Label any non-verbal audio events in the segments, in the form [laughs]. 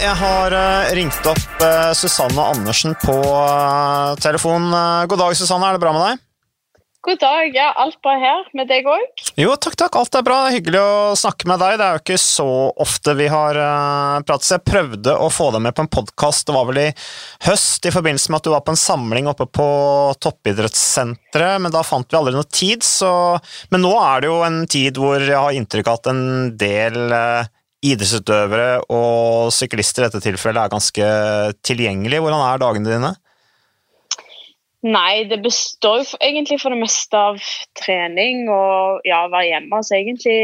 jeg har uh, ringt opp uh, Susanne Andersen på uh, telefon. god dag, Susanne. Er det bra med deg? God dag. Ja, alt bra her. Med deg òg? Jo, takk, takk. Alt er bra. Hyggelig å snakke med deg. Det er jo ikke så ofte vi har pratet. Jeg prøvde å få deg med på en podkast, det var vel i høst, i forbindelse med at du var på en samling oppe på Toppidrettssenteret, men da fant vi aldri noe tid, så Men nå er det jo en tid hvor jeg har inntrykk av at en del idrettsutøvere og syklister i dette tilfellet er ganske tilgjengelig. Hvordan er dagene dine? Nei, det består jo egentlig for det meste av trening og ja, være hjemme. Så egentlig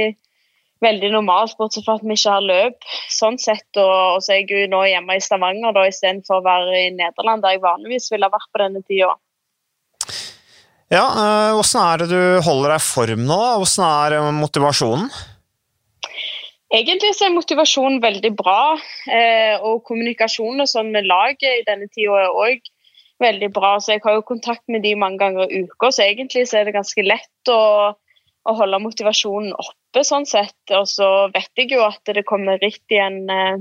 veldig normalt, bortsett fra at vi ikke har løp. sånn sett, Og, og så er jeg jo nå hjemme i Stavanger da, istedenfor å være i Nederland, der jeg vanligvis ville ha vært på denne tida. Ja, Hvordan eh, er det du holder deg i form nå? Hvordan er motivasjonen? Egentlig så er motivasjonen veldig bra, eh, og kommunikasjonen sånn med laget i denne tida er òg veldig bra. Så jeg har jo kontakt med de mange ganger i uka, så egentlig så er det ganske lett å, å holde motivasjonen oppe sånn sett. Og så vet jeg jo at det kommer ritt igjen eh,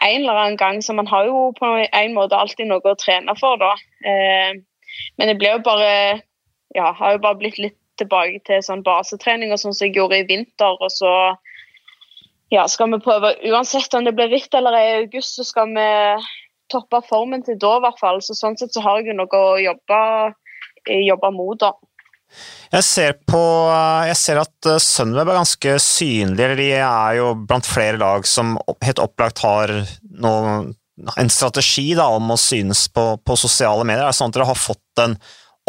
en eller annen gang, så man har jo på en måte alltid noe å trene for, da. Eh, men det ble jo bare Ja, har jo bare blitt litt tilbake til sånn basetrening og sånn som jeg gjorde i vinter, og så ja, skal vi prøve Uansett om det blir hvitt eller i august, så skal vi toppe formen til da, i hvert fall. Så sånn sett så har jeg jo noe å jobbe, eh, jobbe mot, da. Jeg ser, på, jeg ser at eh, Sunweb er ganske synlig, eller de er jo blant flere lag som helt opplagt har noe, en strategi da, om å synes på, på sosiale medier. Er sånn at dere har fått en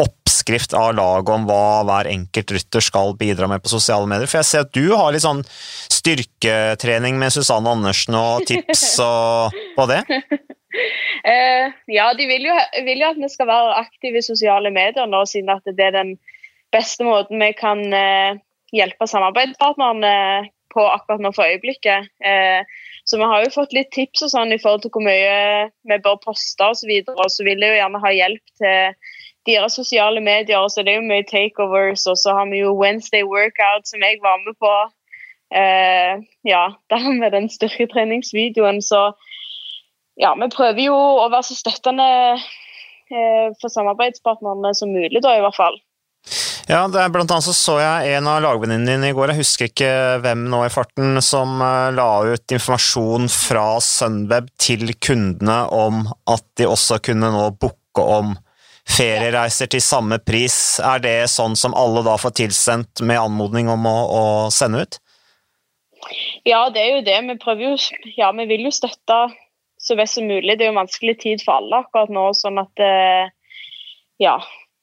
oppskrift av laget om hva hver enkelt rytter skal bidra med på sosiale medier? For jeg ser at du har litt sånn styrketrening med Susanne Andersen og tips og, på det? Uh, [laughs] ja, de vil jo, vil jo, at vi skal være aktive i sosiale medier nå, siden at det er den beste måten vi kan uh, hjelpe samarbeidspartnerne på akkurat nå for øyeblikket. Uh, så vi har jo fått litt tips og sånn i forhold til hvor mye vi bør poste osv. Og, så videre, og så vil jeg jo gjerne ha hjelp til deres sosiale medier. Så det er jo mye takeovers, og så har vi jo Wednesday workout, som jeg var med på. Uh, ja, [laughs] der med den styrketreningsvideoen. Så ja, vi prøver jo å være så støttende uh, for samarbeidspartnerne som mulig, da i hvert fall. Ja, det er blant annet så så jeg en av lagvenninnene dine i går, jeg husker ikke hvem nå i farten, som uh, la ut informasjon fra Sunweb til kundene om at de også kunne nå booke om feriereiser til samme pris. Er det sånn som alle da får tilsendt med anmodning om å, å sende ut? Ja, det er jo det. Vi prøver jo Ja, vi vil jo støtte så best som mulig. Det er jo en vanskelig tid for alle akkurat nå, sånn at eh, Ja.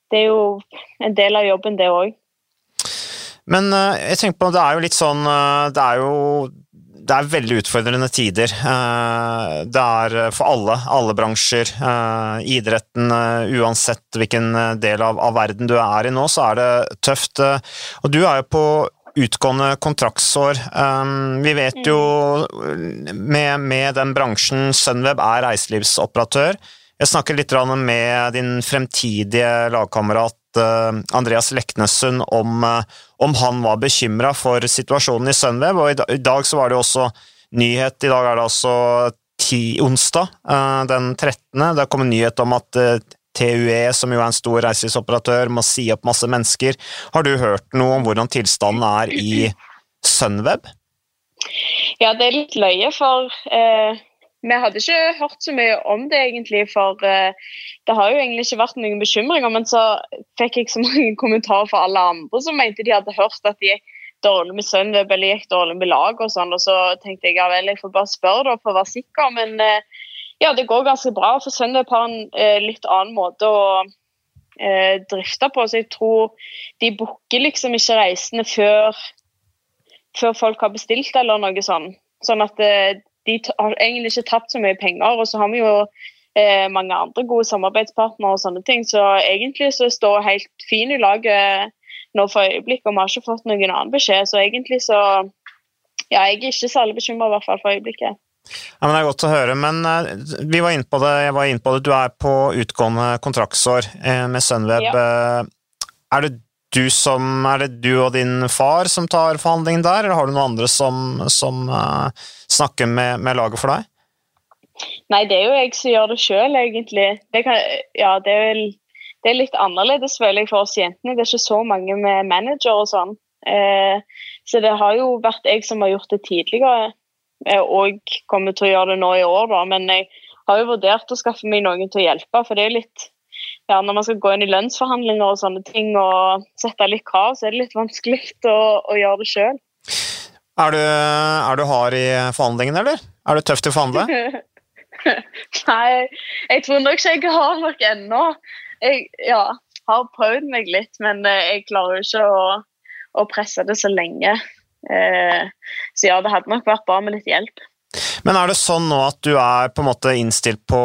Det er jo en del av jobben, det òg. Men eh, jeg tenker på, det er jo litt sånn eh, Det er jo det er veldig utfordrende tider. Eh, det er for alle, alle bransjer. Eh, idretten, eh, uansett hvilken del av, av, verden du er i nå, så er det tøft. Og du er jo på utgående kontraktsår. Vi vet jo med, med den bransjen Sunweb er reiselivsoperatør. Jeg snakker litt med din fremtidige lagkamerat Eh, Andreas Leknessund om, eh, om han var bekymra for situasjonen i Sunweb, og i dag så var det også nyhet. I dag er det altså ti, onsdag eh, den 13. Det kom en nyhet om at TUE, som jo er en stor reiselivsoperatør, må si opp masse mennesker. Har du hørt noe om hvordan tilstanden er i Sunweb? Ja, det er litt løye, for eh, vi hadde ikke hørt så mye om det, egentlig, for uh, det har jo egentlig ikke vært noen bekymringer. Men så fikk jeg så [laughs] mange kommentarer fra alle andre som mente de hadde hørt at de gikk dårlig med Sunweb eller gikk dårlig med lag og sånn. Og så tenkte jeg ja vel, jeg får bare spørre da for å være sikker. Men uh, ja, det går ganske bra. For Sunweb har en uh, litt annen måte å drifte på. Så jeg tror de booker liksom ikke reisende før, før folk har bestilt eller noe sånt. Sånn at de har egentlig ikke tapt så mye penger. Og så har vi jo eh, mange andre gode samarbeidspartnere og sånne ting. Så egentlig så står helt fin i laget nå for øyeblikket, og vi har ikke fått noen annen beskjed. Så egentlig så Ja, jeg er ikke særlig bekymra, i hvert fall for øyeblikket. Ja, men Det er godt å høre, men uh, vi var inne på det, jeg var inne på det. Du er på utgående kontraktsår eh, med Sunweb. Ja. Er det du som, er det du og din far som tar forhandlingen der, eller har du noen andre som, som uh, snakker med, med, laget for deg? Nei, det er jo jeg som gjør det sjøl, egentlig. Det, kan, ja, det, er vel, det, er litt annerledes, føler jeg, for oss jentene. Det er ikke så mange med manager og sånn. Eh, så det har jo vært jeg som har gjort det tidligere, eh, og kommer til å gjøre det nå i år, da. Men jeg har jo vurdert å skaffe meg noen til å hjelpe, for det er litt ja, når man skal gå inn i lønnsforhandlinger og sånne ting og sette litt krav, så er det litt vanskelig å, å gjøre det sjøl. Er, er, du hard i forhandlingene, eller? Er du tøff til å forhandle? [laughs] Nei, jeg tror nok ikke jeg har nok ennå. Jeg ja, har prøvd meg litt, men eh, jeg klarer ikke å, å presse det så lenge. Eh, så ja, det hadde nok vært bra med litt hjelp. Men er det sånn nå at du er på en måte innstilt på,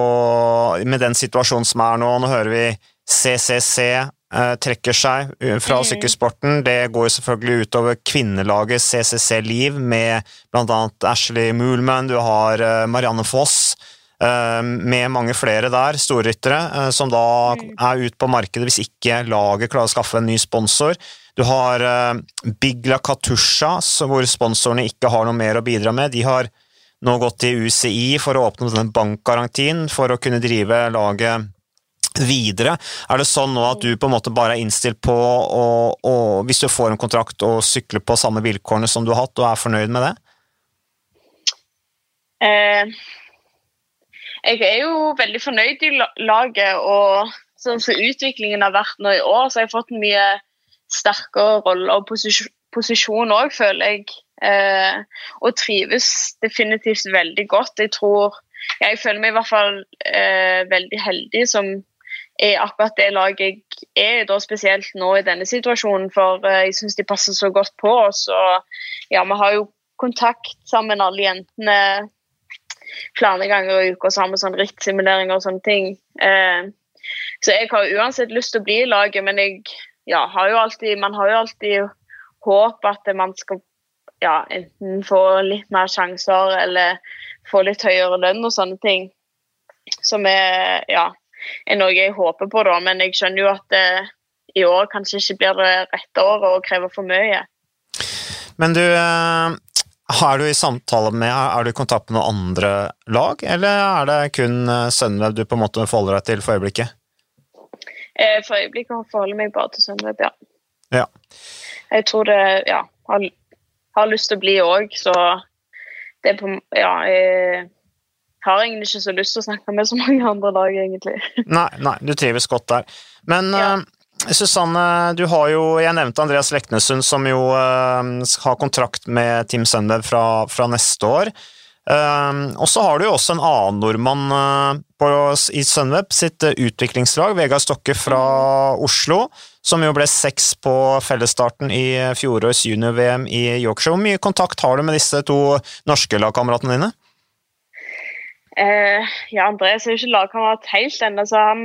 med den situasjonen som er nå, nå hører vi CCC eh, trekker seg fra mm. sykkelsporten. Det går selvfølgelig utover kvinnelaget CCC Liv med bl.a. Ashley Moolman, du har eh, Marianne Foss. Eh, med mange flere der, storryttere, som da mm. er ute på markedet hvis ikke laget klarer å skaffe en ny sponsor. Du har Bigla Katusha, hvor sponsorene ikke har noe mer å bidra med. De har nå gått til UCI for å åpne denne bankgarantien for å kunne drive laget videre. Er det sånn nå at du på en måte bare er innstilt på å, å hvis du får en kontrakt, å sykle på samme vilkårene som du har hatt, og er fornøyd med det? Eh, jeg er jo veldig fornøyd i laget. og sånn som utviklingen har vært nå i år, så har jeg fått en mye sterkere rolle og posisjon òg, føler jeg. Eh, og trives definitivt veldig godt. Jeg tror Jeg føler meg i hvert fall eh, veldig heldig som er akkurat det laget jeg er, da spesielt nå i denne situasjonen. For eh, jeg syns de passer så godt på oss. Og ja, vi har jo kontakt sammen, alle jentene flere ganger i uka sammen sånn rittsimuleringer og sånne ting. Eh, så jeg har uansett lyst til å bli i laget, men jeg ja, har jo alltid, man har jo alltid håp at man skal ja, enten få litt mer sjanser eller få litt høyere lønn og sånne ting. Som er, ja, er noe jeg håper på, da. Men jeg skjønner jo at det, eh, i år kanskje ikke blir det rette året og krever for mye. Men du, eh, er du i samtale med, er du i kontakt med noen andre lag, eller er det kun eh, Sunweb du på en måte forholder deg til for øyeblikket? Eh, for øyeblikket forholder jeg meg bare til Sunweb, ja. ja. Jeg tror det ja, har, har lyst til å bli òg, så det er på Ja, jeg har egentlig ikke så lyst til å snakke med så mange andre lag, egentlig. [laughs] Nei, nei du trives godt der. Men ja. uh, Susanne, du har jo, jeg nevnte Andreas Leknesund, som jo uh, har kontrakt med Team Sunweb fra, fra neste år. Uh, og så har du jo også en annen nordmann uh, på, i Sunweb sitt utviklingslag, Vegard Stokke fra Oslo, som jo ble seks på fellesstarten i fjorårets junior-VM i Yorkshire. Hvor mye kontakt har du med disse to norske lagkameratene dine? ja, Andreas er jo ikke lagkamerat helt ennå, så han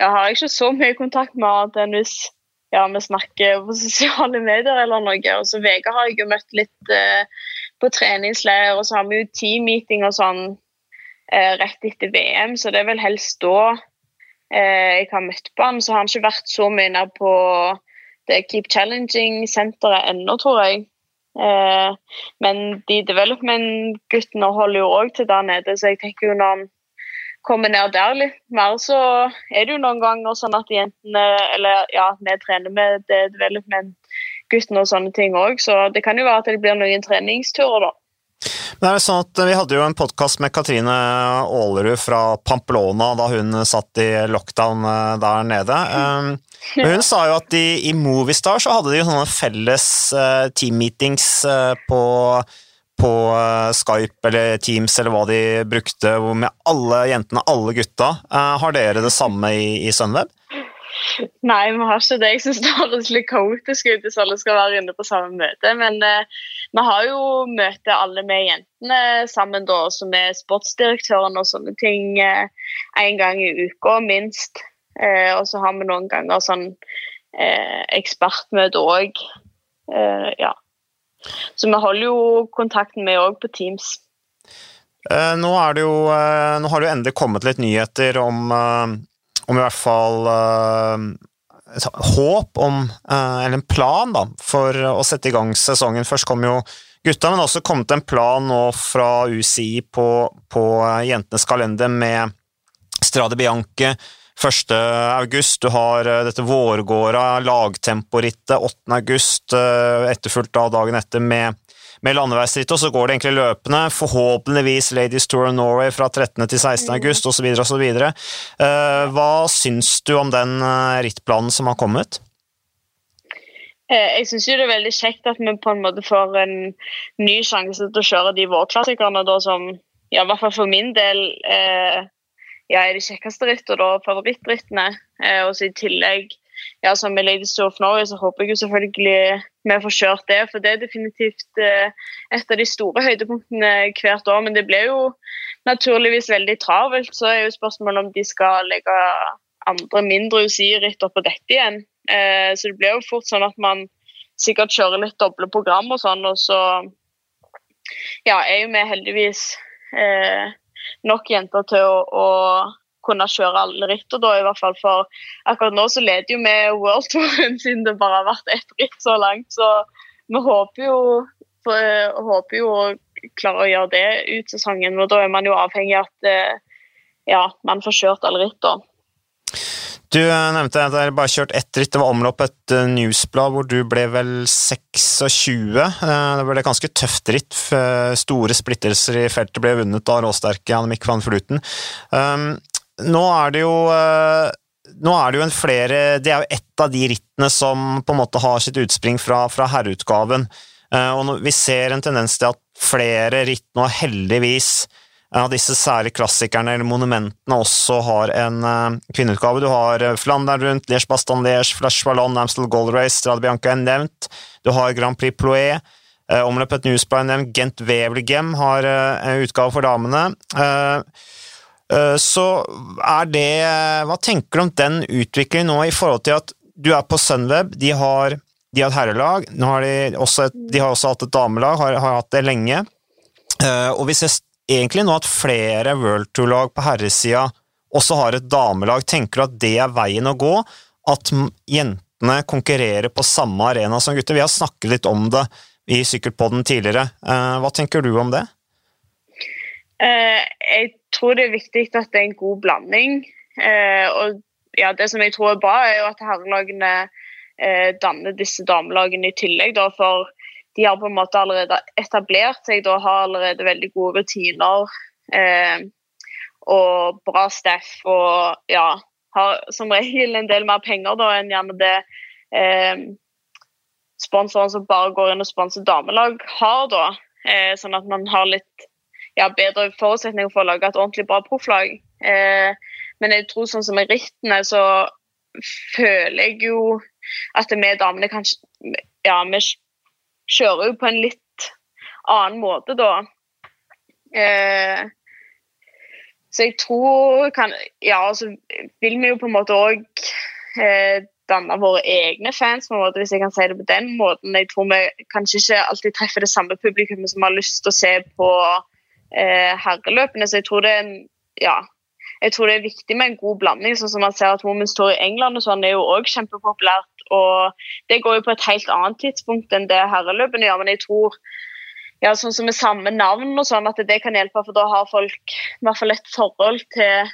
jeg har ikke så mye kontakt med annet enn hvis ja, vi snakker på sosiale medier eller noe. Og så Vegard har jeg jo møtt litt eh, på treningsleir, og så har vi jo teammeeting og sånn eh, rett etter VM, så det er vel helst da eh, jeg har møtt på han. Så har han ikke vært så mye nær på det Keep Challenging-senteret ennå, tror jeg. Eh, men de development-guttene holder jo òg til der nede, så jeg tenker jo når han kommer ned der litt mer, så er det jo noen ganger sånn at jentene Eller ja, vi trener med det development-guttene og sånne ting òg, så det kan jo være at det blir noen treningsturer, da. Men er det sånn at Vi hadde jo en podkast med Katrine Aalerud fra Pamplona da hun satt i lockdown eh, der nede. Um, men hun sa jo at i, i Movistar så hadde de jo sånne felles uh, teammeetings på på eh, Skype eller Teams eller hva de brukte, med alle jentene, alle gutta. Eh, har dere det samme i, i Sunweb? Nei, vi har ikke det. Jeg syns det høres litt kaotisk ut hvis alle skal være inne på samme møte. Men eh, vi har jo møte alle med jentene sammen, da, som er sportsdirektøren og sånne ting, uh, en gang i uka minst. Eh, og så har vi noen ganger sånn ekspertmøte òg. ja. Så vi holder jo kontakten med òg på Teams. Eh, nå, jo, eh, nå, har det jo endelig kommet litt nyheter om, eh, om i hvert fall uh, håp om, eller en plan, da, for å sette i gang sesongen. Først kom jo gutta, men også kommet en plan nå fra UCI på, på jentenes kalender med Strade Bianche 1. august. Du har dette Vårgårda lagtemporittet 8. august, etterfulgt av dagen etter med med landeveisritt, og så går det egentlig løpende. Forhåpentligvis Ladies Tour of Norway fra 13. til 16. august osv. osv. Hva syns du om den eh, rittplanen som har kommet? Eh, jeg syns det er veldig kjekt at vi på en måte får en ny sjanse til å kjøre de vårklassikerne da, som ja, i hvert fall for min del eh, ja, er de kjekkeste rittene og favorittrittene. Eh, og så i tillegg ja, som med Ladies Tour of Norway, så håper jeg jo selvfølgelig vi får kjørt det. For det er definitivt eh, et av de store høydepunktene hvert år. Men det blir jo naturligvis veldig travelt. Så er jo spørsmålet om de skal legge andre mindre UCI-ritter på dette igjen. Eh, så det blir jo fort sånn at man sikkert kjører litt doble program og sånn. Og så ja, er jo vi heldigvis eh, nok jenter til å, å kunne kjøre alle ritter, da, i hvert fall. For akkurat nå så leder jo vi World [laughs] Touren siden det bare har vært ett ritt så langt. Så vi håper jo, for, eh, håper jo å klare å gjøre det ut sesongen. Og da er man jo avhengig av at eh, ja, man får kjørt alle ritter. Du eh, nevnte at dere bare kjørt ett ritt. Det var omlopp et newsblad hvor du ble vel 26. Det ble et ganske tøft ritt. Store splittelser i feltet ble vunnet av råsterke Annemik van Fluten. Nå er det jo eh, nå er det jo en flere Det er jo ett av de rittene som på en måte har sitt utspring fra, fra herreutgaven. Eh, og vi ser en tendens til at flere ritt nå heldigvis av disse sære klassikerne eller monumentene også har en kvinneutgave. Du har Flandern rundt, Liège Bastan Liège, Flash Ballon, Amstel Gold Race, Strade Bianca er nevnt. Du har Grand Prix Ploé. Omløpet Newsblad er nevnt. Gent Wevelgem har en utgave for damene. Eh, så er det Hva tenker du om den utviklingen nå i forhold til at du er på Sunweb, de har, de har et herrelag, har de, også et, de, har også hatt et damelag, har, har hatt det lenge. Eh, og vi ser egentlig nå at flere World Tour-lag på herresida også har et damelag. Tenker du at det er veien å gå? At jentene konkurrerer på samme arena som gutter? Vi har snakket litt om det i Sykkelpodden tidligere. Eh, hva tenker du om det? jeg tror det er viktig at det er en god blanding. Eh, og ja, Det som jeg tror er bra, er jo at herrelagene eh, danner disse damelagene i tillegg. Da, for de har på en måte allerede etablert seg og har allerede veldig gode rutiner. Eh, og bra staff og ja, har som regel en del mer penger da, enn gjerne det eh, sponsoren som bare går inn og sponser damelag, har. da. Eh, sånn at man har litt ja, bedre forutsetninger for å lage et ordentlig bra profflag. Eh, men jeg tror sånn som med rittene, så føler jeg jo at vi damene kanskje Ja, vi kjører jo på en litt annen måte da. Eh, så jeg tror kan, Ja, så vil vi jo på en måte òg eh, danne våre egne fans, på en måte, hvis jeg kan si det på den måten. Jeg tror vi kanskje ikke alltid treffer det samme publikummet som har lyst til å se på herreløpene. Så jeg tror det ja, jeg tror det er viktig med en god blanding. sånn som man ser at Women's Tour i England og sånn er jo også kjempepopulært. og Det går jo på et helt annet tidspunkt enn det herreløpene gjør. Men jeg tror ja, sånn som med samme navn og sånn, at det kan hjelpe. For da har folk i hvert fall et forhold til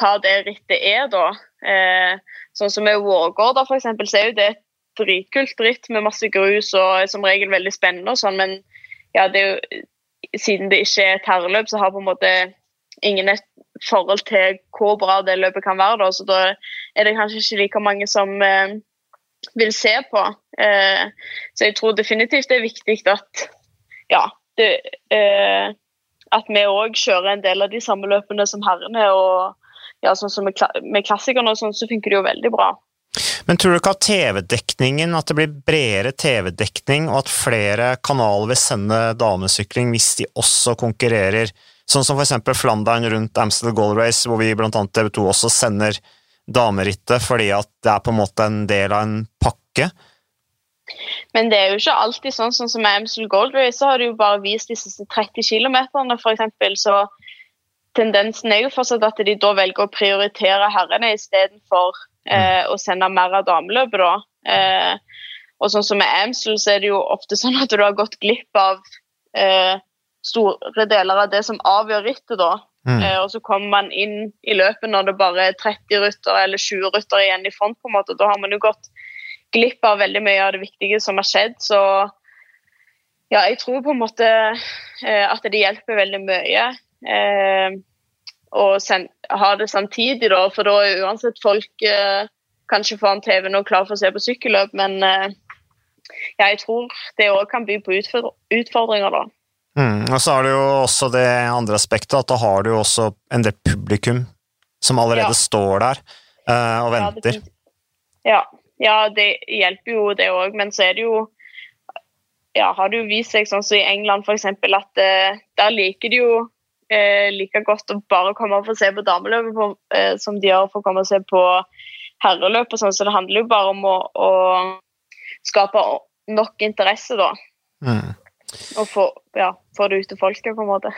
hva det rittet er, da. Eh, sånn som med Vårgård, for eksempel, så er jo det et dritkult ritt med masse grus og som regel veldig spennende og sånn, men ja, det er jo siden det ikke er et herreløp, så har på en måte ingen et forhold til hvor bra det løpet kan være. Da. Så da er det kanskje ikke like mange som eh, vil se på. Eh, så jeg tror definitivt det er viktig at ja, det, eh, at vi òg kjører en del av de samme løpene som herrene. og ja, sånn som med, med klassikerne og sånn, så funker det jo veldig bra. Men tror du ikke at TV-dekningen, at det blir bredere TV-dekning, og at flere kanaler vil sende damesykling hvis de også konkurrerer, sånn som for eksempel Flandern rundt Amstel Gold Race, hvor vi blant annet TV 2 også sender damerittet fordi at det er på en måte en del av en pakke? Men det er jo ikke alltid sånn, sånn som med Amstel Gold Race, så har de jo bare vist de siste 30 km, f.eks. Så tendensen er jo fortsatt at de da velger å prioritere herrene istedenfor eh, og sende mer av dameløpet, da. Eh, og sånn som med Amsel, så er det jo ofte sånn at du har gått glipp av eh, store deler av det som avgjør rittet, da. Mm. Eh, og så kommer man inn i løpet når det bare er 30 rutter eller 20 rutter igjen i front. på en måte. Da har man jo gått glipp av veldig mye av det viktige som har skjedd. Så ja, jeg tror på en måte eh, at det hjelper veldig mye. Eh, å ha det samtidig, da, for da er uansett folk eh, kanskje foran TV-en og klar for å se på sykkelløp, men eh, jeg tror det òg kan by på utfordringer, da. Mm, og så har du jo også det andre aspektet, at da har du jo også en del publikum som allerede ja. står der eh, og venter. Ja, ja, det hjelper jo det òg, men så er det jo ja, har det jo vist seg sånn som i England f.eks. at uh, der liker de jo uh, like godt å bare komme og få se på dameløpet uh, som de gjør for å komme og se på herreløp og sånn, så det handler jo bare om å, å skape nok interesse, da. Mm og få, ja, få det ut til folket, på en måte.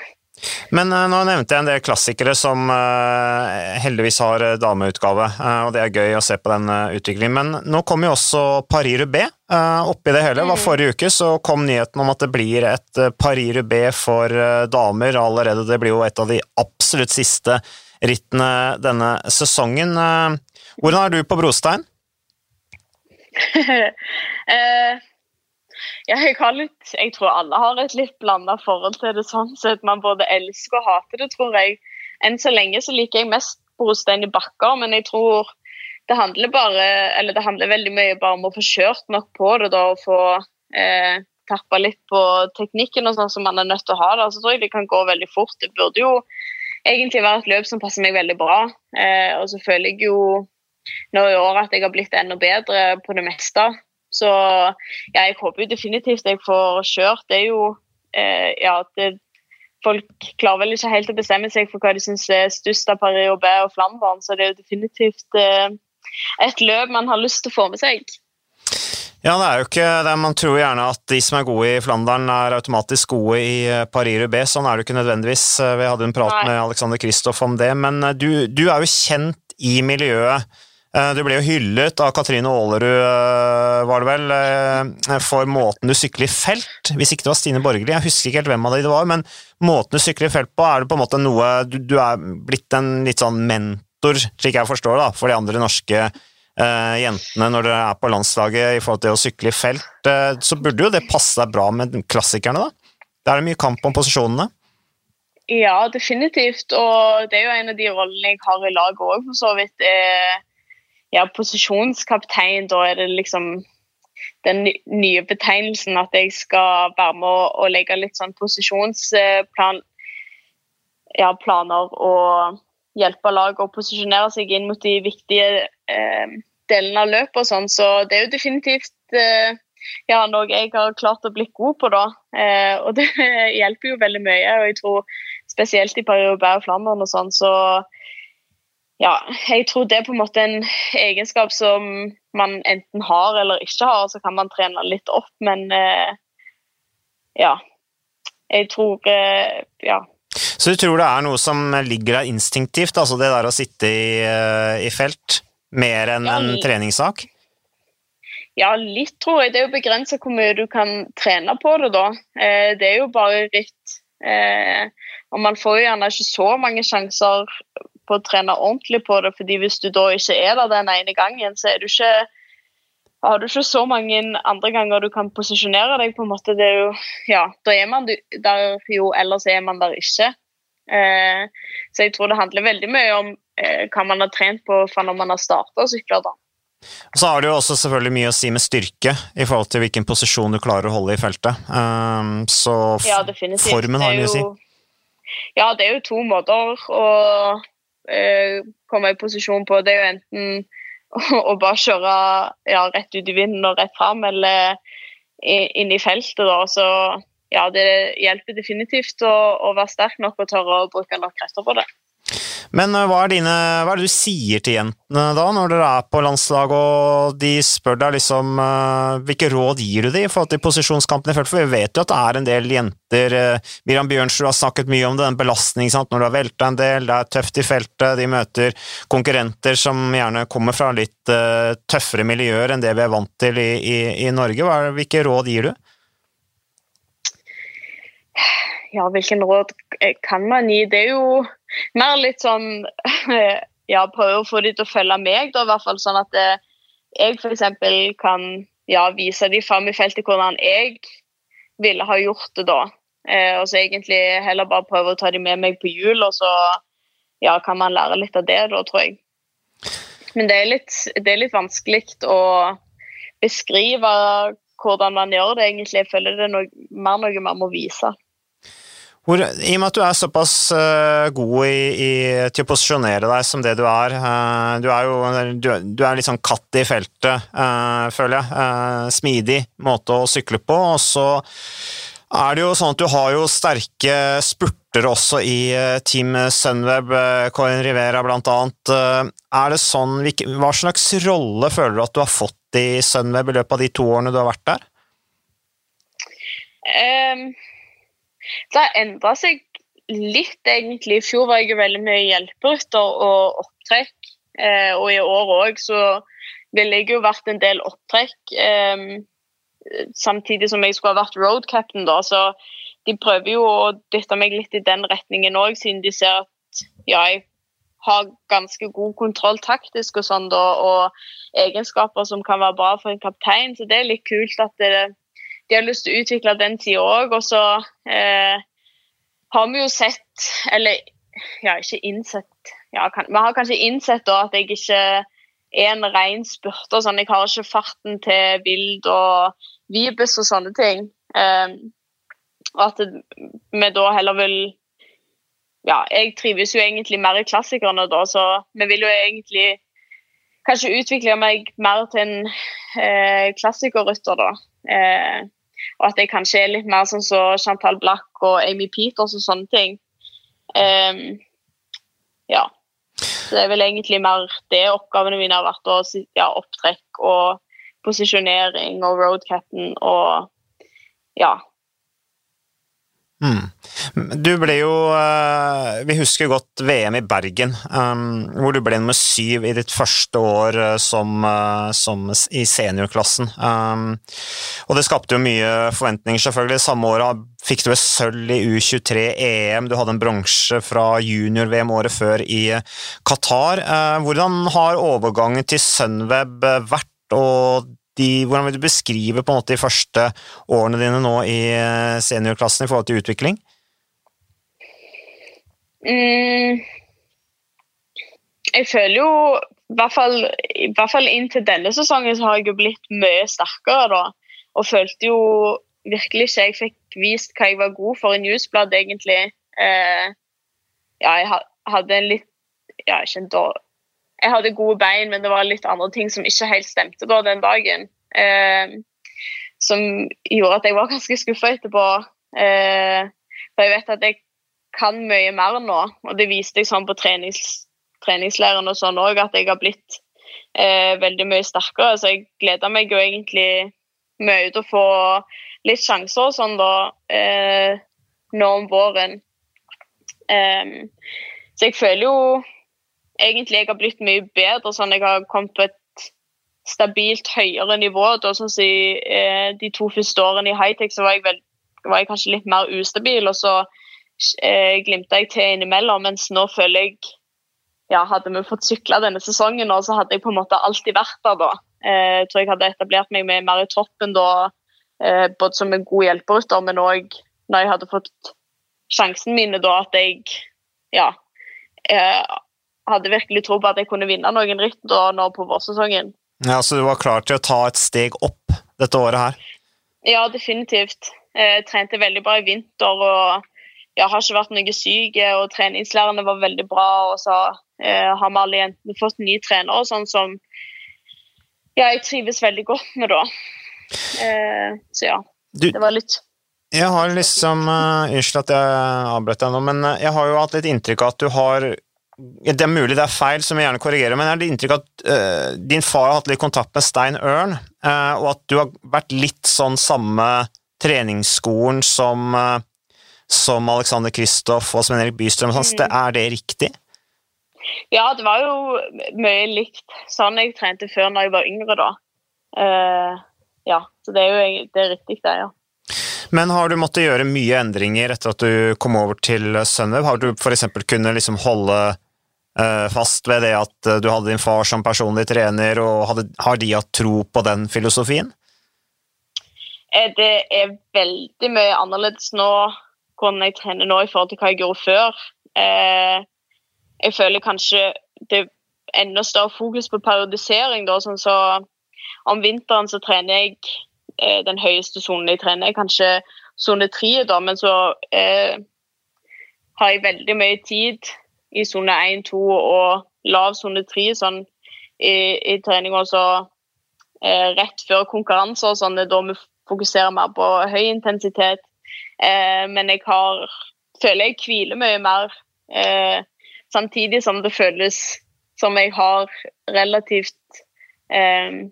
Men uh, nå nevnte jeg en del klassikere som uh, heldigvis har uh, dameutgave, og det er gøy å se på den utviklingen. Men nå kommer jo også Paris-Roubais oppi det hele. Mm. Forrige uke så kom nyheten om at det blir et Paris-Roubais for damer allerede. Det blir jo et av de absolutt siste rittene denne sesongen. Hvordan er du på brostein? [laughs] Jeg, litt, jeg tror alle har et litt blanda forhold til det. sånn sett. Man både elsker og hater det, tror jeg. Enn så lenge så liker jeg mest brostein i bakker, men jeg tror det handler bare, eller det handler veldig mye bare om å få kjørt nok på det da, og få eh, tappa litt på teknikken og sånn som man er nødt til å ha. det. Så tror jeg det kan gå veldig fort. Det burde jo egentlig være et løp som passer meg veldig bra. Eh, og så føler jeg jo nå i år at jeg har blitt enda bedre på det meste. Så jeg håper jo definitivt jeg får kjørt. Det er jo eh, Ja, det, folk klarer vel ikke helt å bestemme seg for hva de syns er størst av Paris-Roubais og Flandern, så det er jo definitivt eh, et løp man har lyst til å få med seg. Ja, det er jo ikke det. Man tror gjerne at de som er gode i Flandern, er automatisk gode i eh, Paris-Roubais. Sånn er det jo ikke nødvendigvis. Eh, vi hadde en prat Nei. med Alexander Kristoff om det. Men eh, du, du, er jo kjent i miljøet. Eh, du ble jo hyllet av Katrine Aalerud, eh, var det vel, eh, for måten du sykler i felt. Hvis ikke det var Stine Borgerli, jeg husker ikke helt hvem av de det var, men måten du sykler i felt på, er det på en måte noe Du, du er blitt en litt sånn mentor, slik jeg forstår det, for de andre norske uh, jentene når dere er på landslaget i forhold til å sykle i felt. Uh, så burde jo det passe deg bra med klassikerne, da? Da er det mye kamp om posisjonene. Ja, definitivt. Og det er jo en av de rollene jeg har i laget òg, for så vidt. er ja, posisjonskaptein, da er det liksom den nye betegnelsen at jeg skal være med å, legge litt sånn posisjonsplan ja, og hjelpe laget å posisjonere seg inn mot de viktige eh, delene av løpet og sånn. Så det er jo definitivt eh, ja, noe jeg har klart å bli god på, da. Eh, og det [laughs] hjelper jo veldig mye. Og jeg tror spesielt i Paris-Roubaix og Flandern og sånn, så ja, jeg tror det er på en måte en egenskap som man enten har eller ikke har. Så kan man trene litt opp, men eh, ja. Jeg tror eh, ja. Så du tror det er noe som ligger der instinktivt, altså det der å sitte i, eh, i felt, mer enn ja, en treningssak? Ja, litt tror jeg. Det er jo begrensa hvor mye du kan trene på det, da. Eh, det er jo bare ritt. Eh, og man får jo gjerne ikke så mange sjanser på å trene ordentlig på det. fordi hvis du da ikke er der den ene gangen, så er du ikke har du ikke så mange andre ganger du kan posisjonere deg. på en måte. Det er jo, ja, Da er man der jo, ellers er man der ikke. Eh, så jeg tror det handler veldig mye om eh, hva man har trent på fra når man har starta å sykle. da. Og så har det jo også selvfølgelig mye å si med styrke i forhold til hvilken posisjon du klarer å holde i feltet. Um, så ja, formen har mye å si. Ja, det er jo to måter å komme i posisjon på. Det er jo enten å, bare kjøre ja, rett ut i vinden og rett fram, eller inn i feltet. Da. Så ja, det hjelper definitivt å, å være sterk nok og tørre å bruke nok krefter på det. Men eh, hva er, dine, hva er, det du sier til jentene da, når dere er på landslaget og de spør deg liksom uh, Hvilke råd gir du dem i forhold til posisjonskampen i? For vi vet jo at det er en del jenter uh, Miriam Bjørnsrud har snakket mye om det, den belastningen når du har velta en del, det er tøft i feltet, de møter konkurrenter som gjerne kommer fra litt tøffere miljøer enn det vi er vant til i, i, i Norge. Er, hvilke råd gir du? [sighs] [sniffs] Ja, hvilken råd kan man gi? Det er jo mer litt sånn [laughs] Ja, prøve å få de til å følge meg, da, i hvert fall sånn at eh, jeg f.eks. kan ja, vise de fram i feltet hvordan jeg ville ha gjort det da. Eh, og så egentlig heller bare prøve å ta de med meg på hjul, og så ja, kan man lære litt av det, da, tror jeg. Men det er litt, det er litt vanskelig å beskrive hvordan man gjør det, egentlig. Jeg føler det er noe, mer noe man må vise. Hvor, I og med at du er såpass uh, god i, i, til å posisjonere deg som det du er uh, Du er jo du, du er litt sånn katt i feltet, uh, føler jeg. smidig måte å sykle på. Og så er det jo sånn at du har jo sterke spurter også i Team Sunweb, Corin Rivera blant annet. er det sånn, Hva slags rolle føler du at du har fått i Sunweb i løpet av de to årene du har vært der? Um det har endra seg litt, egentlig. I fjor var jeg veldig mye hjelperytter og opptrekk. Eh, og i år òg så ville jeg jo vært en del opptrekk. Eh, samtidig som jeg skulle ha vært road captain, da. Så de prøver jo å dytte meg litt i den retningen òg, siden de ser at ja, jeg har ganske god kontroll taktisk og sånn, da, og egenskaper som kan være bra for en kaptein. Så det er litt kult at det, de har lyst til å utvikle den tida òg. Og så eh, har vi jo sett, eller ja, ikke innsett ja, kan, Vi har kanskje innsett da at jeg ikke er en ren spurter. Sånn. Jeg har ikke farten til Vild og Vibus og sånne ting. Eh, og at vi da heller vil Ja, jeg trives jo egentlig mer i klassikerne da, så vi vil jo egentlig kanskje utvikle meg mer til en eh, klassikerrytter, da. Eh, og at jeg kanskje er litt mer sånn som Chantal Black og Amy Peters og sånne ting. Um, ja. Så det er vel egentlig mer det oppgavene mine har vært. å ja, opptrekk og posisjonering og roadcatten og ja, Mm. Du ble jo eh, Vi husker godt VM i Bergen, um, hvor du ble nummer syv i ditt første år eh, som, eh, som i seniorklassen. Og det skapte jo mye forventninger, selvfølgelig. Samme året fikk du et sølv i U23-EM, du hadde en bronse fra junior-VM året før i Qatar. Hvordan har overgangen til Sunweb vært? og de, hvordan vil du beskrive på en måte de første årene dine nå i eh, seniorklassen i forhold til utvikling? Mm, jeg føler jo i hvert, fall, I hvert fall inntil denne sesongen så har jeg jo blitt mye sterkere, da. Og følte jo virkelig ikke jeg fikk vist hva jeg var god for i Newsblad, egentlig. Eh, ja, jeg hadde en litt Ja, ikke en dårlig jeg hadde gode bein, men det var litt andre ting som ikke helt stemte da den dagen. Eh, som gjorde at jeg var [laughs] ganske skuffa etterpå. Eh, for jeg vet at jeg kan mye mer nå, og det viste jeg sånn på trenings, treningsleiren og sånn òg, at jeg har blitt eh, veldig mye sterkere. Så jeg gleder meg jo egentlig mye til å få litt sjanser og sånn da eh, nå om våren. Um, så jeg føler jo egentlig jeg har blitt mye bedre. sånn Jeg har kommet på et stabilt høyere nivå. Da, sånn si, eh, de to første årene i high-tech så var jeg, vel, var jeg, kanskje litt mer ustabil, og så eh, glimta jeg til innimellom. Mens nå føler jeg ja, Hadde vi fått sykla denne sesongen, så hadde jeg på en måte alltid vært der da. Eh, jeg tror jeg hadde etablert meg mer i troppen da, eh, både som en god hjelperytter, men òg når jeg hadde fått sjansen mine da, at jeg ja, eh, hadde virkelig tro på at jeg kunne vinne noen ritt nå på vårsesongen. Ja, Så du var klar til å ta et steg opp dette året her? Ja, definitivt. Jeg trente veldig bra i vinter og jeg har ikke vært noe syk. og Treningslærerne var veldig bra. og så eh, har vi alle jentene fått ny trener, og sånn som ja, jeg trives veldig godt med da. Eh, så ja, det var litt jeg har liksom uh, Unnskyld at jeg avbrøt deg nå, men jeg har jo hatt litt inntrykk av at du har det er mulig det er feil, som jeg gjerne korrigerer, men jeg har det inntrykk at uh, din far har hatt litt kontakt med Stein Ørn, uh, og at du har vært litt sånn samme treningsskolen som, uh, som Alexander Kristoff og Sven Erik Bystrøm. Sånn, mm. Er det riktig? Ja, det var jo mye likt sånn jeg trente før når jeg var yngre, da. ja, så det er jo det er riktig, det, ja. Men har du måttet gjøre mye endringer etter at du kom over til Sunweb? Har du f.eks. kunnet liksom holde fast ved det at du hadde din far som personlig trener, og hadde, har de hatt tro på den filosofien? Eh, det er veldig mye annerledes nå hvordan jeg trener nå i forhold til hva jeg gjorde før. Eh, jeg føler kanskje det er enda større fokus på periodisering. Da, sånn så om vinteren så trener jeg eh, den høyeste sonen jeg trener, er kanskje sone tre, men så eh, har jeg veldig mye tid i sone 1, 2 og lav sone 3 sånn, i, i trening. Og så eh, rett før konkurranser, sånn, da vi fokuserer mer på høy intensitet. Eh, men jeg har, føler jeg hviler mye mer, eh, samtidig som det føles som jeg har relativt eh,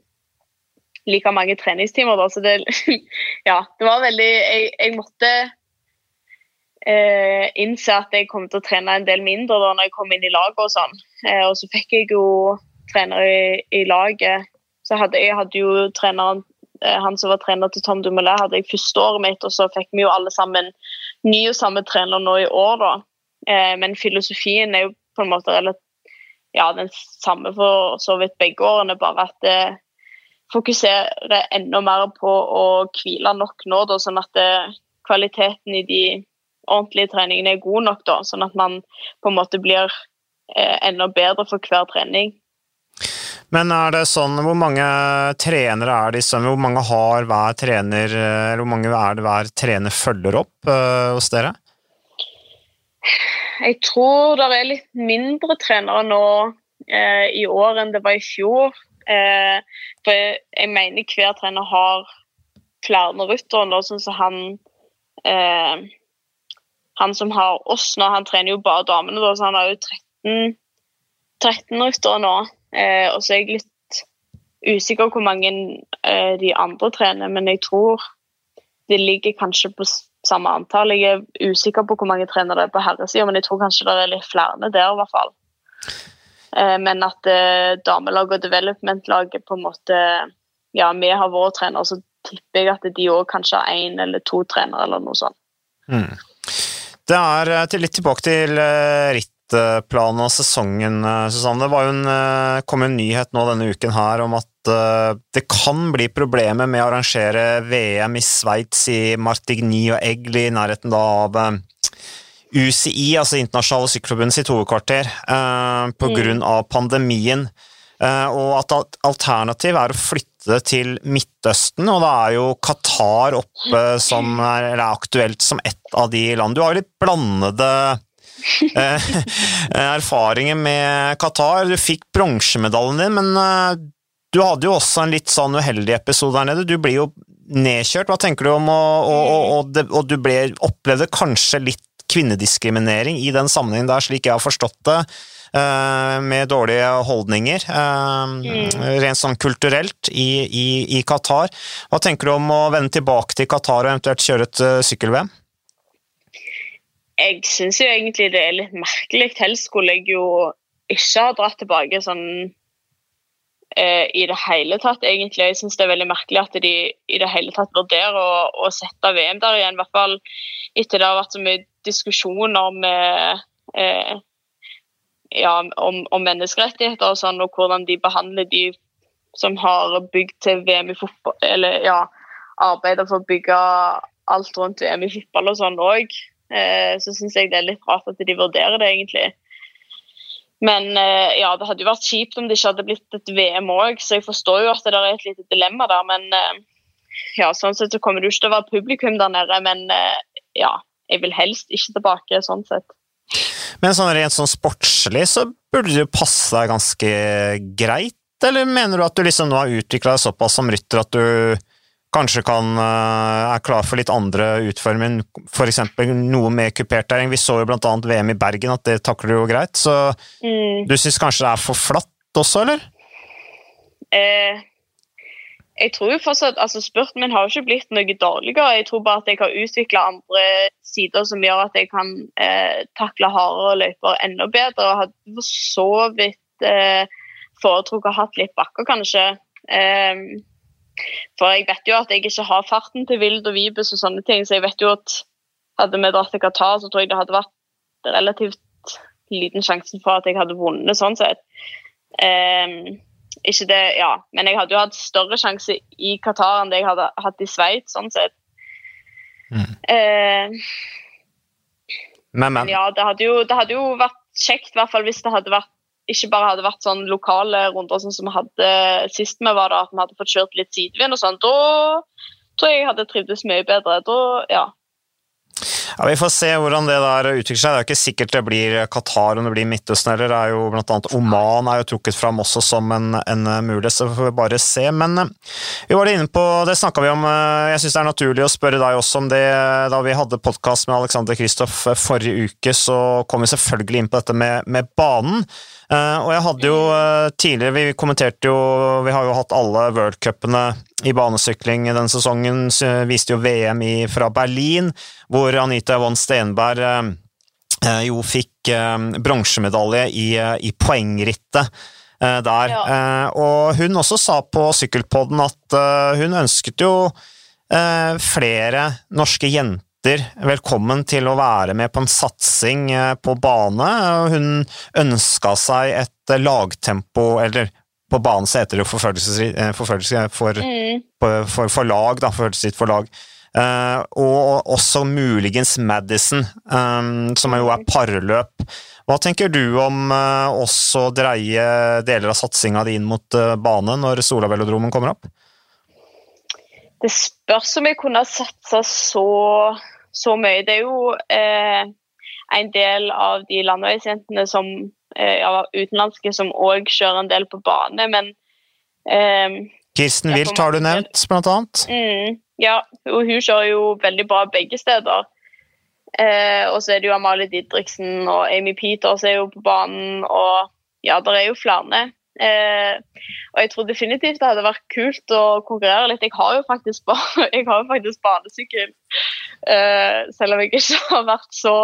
like mange treningstimer. Da. Så det, [laughs] ja, det var veldig Jeg, jeg måtte eh, innse at jeg kom til å trene en del mindre da når jeg kom inn i laget og sånn. Eh, og så fikk jeg jo trener i, i laget. Så hadde, jeg hadde jo treneren eh, han som var trener til Tom Dumoulin, hadde jeg første året mitt, og så fikk vi jo alle sammen ny og samme trener nå i år, da. Eh, men filosofien er jo på en måte ja, den samme for så vidt begge årene, bare at det, fokuserer enda mer på å hvile nok nå, da, sånn at det, eh, kvaliteten i de ordentlige treningen er god nok. Da, sånn at man på en måte blir eh, enda bedre for hver trening. Men er det sånn, hvor mange trenere er det i Hvor mange har hver trener, eller hvor mange er det hver trener følger opp uh, hos dere? Jeg tror det er litt mindre trenere nå eh, i år enn det var i fjor. Eh, for jeg mener hver trener har flere ryttere, sånn som han eh, Han som har oss nå, han trener jo bare damene, da, så han har jo 13, 13 ryttere nå. Eh, og så er jeg litt usikker hvor mange eh, de andre trener, men jeg tror det ligger kanskje på samme antall. Jeg er usikker på hvor mange trenere det er på herresida, men jeg tror kanskje det er litt flere der, i hvert fall. Eh, men at eh, damelaget og development-laget på en måte Ja, vi har våre trenere, så tipper jeg at de òg kanskje har én eller to trenere, eller noe sånt. Mm. Det er eh, til litt tilbake til rittplanen og sesongen, Susanne. Det en, kom en nyhet nå denne uken her om at det kan bli problemer med å arrangere VM i Sveits, i Martigny og Egli, i nærheten da av UCI, altså Internasjonale Sykkelforbund sitt hovedkvarter, eh, pga. Mm. Av pandemien. Eh, og at alternativ er å flytte til Midtøsten, og da er jo Qatar oppe som er, er aktuelt som ett av de land. Du har jo litt blandede [laughs] eh, erfaringer med Qatar. Du fikk bronsemedaljen din, men eh, du hadde jo også en litt sånn uheldig episode der nede. Du blir jo nedkjørt. Hva tenker du om og, og, og, og du ble, opplevde kanskje litt kvinnediskriminering i den sammenhengen der, slik jeg har forstått det, med dårlige holdninger, eh, mm. rent sånn kulturelt, i, i, i, Qatar. Hva tenker du om å vende tilbake til Qatar og eventuelt kjøre et eh, sykkel-VM? Jeg syns jo egentlig det er litt merkelig. Helst skulle jeg jo ikke ha dratt tilbake sånn i det hele tatt, egentlig. Jeg syns det er veldig merkelig at de i det hele tatt vurderer å, å sette VM der igjen. I hvert fall etter det har vært så mye diskusjoner med eh, ja, om, om, menneskerettigheter og sånn, og hvordan de behandler de som har bygd til VM i fotball, eller ja, arbeider for å bygge alt rundt VM i fotball og sånn òg. Eh, så syns jeg det er litt rart at de vurderer det, egentlig. Men eh, ja, det hadde jo vært kjipt om det ikke hadde blitt et VM òg, så jeg forstår jo at det er et lite dilemma der. Men eh, ja, sånn sett så kommer det jo ikke til å være publikum der nede. Men eh, ja, jeg vil helst ikke tilbake, sånn sett. Men sånn rent sånn sportslig så burde jo passe deg ganske greit, eller mener du at du liksom nå har utvikla deg såpass som rytter at du kanskje kan, er klar for litt andre utforming, f.eks. noe med kupert terreng. Vi så jo blant annet VM i Bergen, at det takler du jo greit. Så mm. du syns kanskje det er for flatt også, eller? Eh, jeg tror jo fortsatt, altså Spurten min har jo ikke blitt noe dårligere. Jeg tror bare at jeg har utvikla andre sider som gjør at jeg kan eh, takle hardere løyper enda bedre. og Hadde for så vidt eh, foretrukket å ha litt bakker, kanskje. Eh, for jeg vet jo at jeg ikke har farten til Vild og Vibus og sånne ting, så jeg vet jo at hadde vi dratt til Qatar, så tror jeg det hadde vært relativt liten sjanse for at jeg hadde vunnet sånn sett. Um, ikke det, ja, men jeg hadde jo hatt større sjanse i Qatar enn det jeg hadde hatt i Sveits, sånn sett. Mm. Uh, men, men. Ja, det hadde, jo, det hadde jo vært kjekt, i hvert fall hvis det hadde vært ikke bare hadde vært sånn lokale runder sånn som vi hadde sist vi var der, at vi hadde fått kjørt litt sidevind og sånn, da tror jeg jeg hadde trivdes mye bedre. Da, ja. Ja, Vi får se hvordan det der utvikler seg. Det er jo ikke sikkert det blir Qatar om det blir Midtøsten heller. Det er jo blant annet Oman er jo trukket fram også som en, en mulighet, så får vi bare se. Men eh, vi var inne på, det snakka vi om, eh, jeg syns det er naturlig å spørre deg også om det. Da vi hadde podkast med Alexander Kristoff eh, forrige uke, så kom vi selvfølgelig inn på dette med, med banen. Uh, og jeg hadde jo uh, tidligere Vi kommenterte jo Vi har jo hatt alle worldcupene i banesykling denne sesongen. Viste jo VM i, fra Berlin, hvor Anita Yvonne Stenberg uh, jo fikk bronsemedalje i, i, poengrittet der. Ja. og hun også sa på Sykkelpodden at hun ønsket jo flere norske jenter velkommen til å være med på en satsing eh, på bane. Hun ønska seg et lagtempo, eller på banen så heter det jo forfølgelse, eh, for, mm. for, for, lag, da, forfølgelsesritt for lag. Uh, og også muligens Madison, um, som jo er parløp. Hva tenker du om uh, også dreie deler av satsinga di inn mot uh, bane når Solavelodromen kommer opp? Det spørs om jeg kunne satsa så så mye. Det er jo eh, en del av de landeveisjentene som eh, ja, utenlandske som òg kjører en del på bane, men eh, Kirsten Wilt har du nevnt, blant annet. Mm, ja, og hun kjører jo veldig bra begge steder. Eh, og så er det jo Amalie Didriksen og Amy Peters er jo på banen, og ja, det er jo flere. Eh, og jeg tror definitivt det hadde vært kult å konkurrere litt. Jeg har jo faktisk, [laughs] banesykkel, eh, selv om jeg ikke [laughs] har vært så,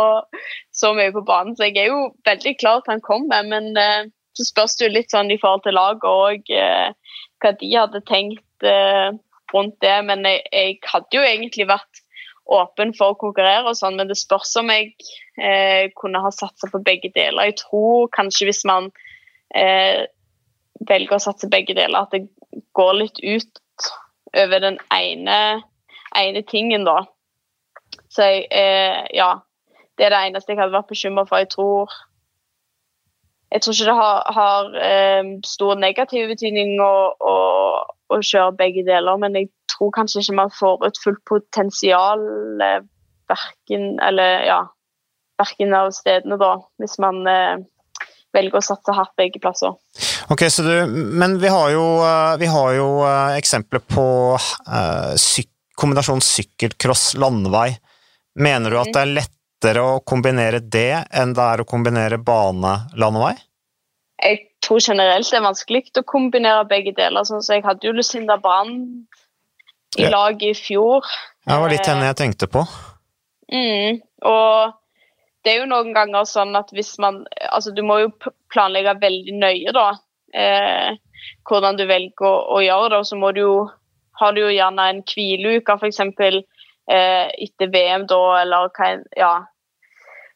så, mye på banen. Så jeg er jo veldig klar til han kommer, men eh, så spørs det jo litt sånn i forhold til laget og eh, hva de hadde tenkt eh, rundt det. Men jeg, jeg, hadde jo egentlig vært åpen for å konkurrere og sånn, men det spørs om jeg eh, kunne ha satsa på begge deler. Jeg tror kanskje hvis man eh, velger å satse begge deler, at det går litt ut over den ene, ene tingen, da. Så jeg, eh, ja. Det er det eneste jeg hadde vært bekymra for. Jeg tror jeg tror ikke det har, har eh, stor negativ betydning å, å, å, kjøre begge deler, men jeg tror kanskje ikke man får et fullt potensial eh, verken, eller, ja, verken av stedene, da, hvis man eh, velger å satse hardt begge plasser. Ok, du, Men vi har jo, eh, vi har jo eh, eksempler på uh, syk, kombinasjon sykkelcross-landevei. Mener du at det er lettere å kombinere det enn det er å kombinere bane-landevei? Jeg tror generelt det er vanskelig å kombinere begge deler. sånn så Jeg hadde jo Lucinda Brand i ja. lag i fjor. Det var litt henne jeg tenkte på. Mm, og det er jo noen ganger sånn at hvis man Altså, du må jo planlegge veldig nøye, da. Eh, hvordan du velger å, å, gjøre det. Og så må du jo Har du jo gjerne en hvileuke, f.eks. Eh, etter VM, da, eller hva Ja.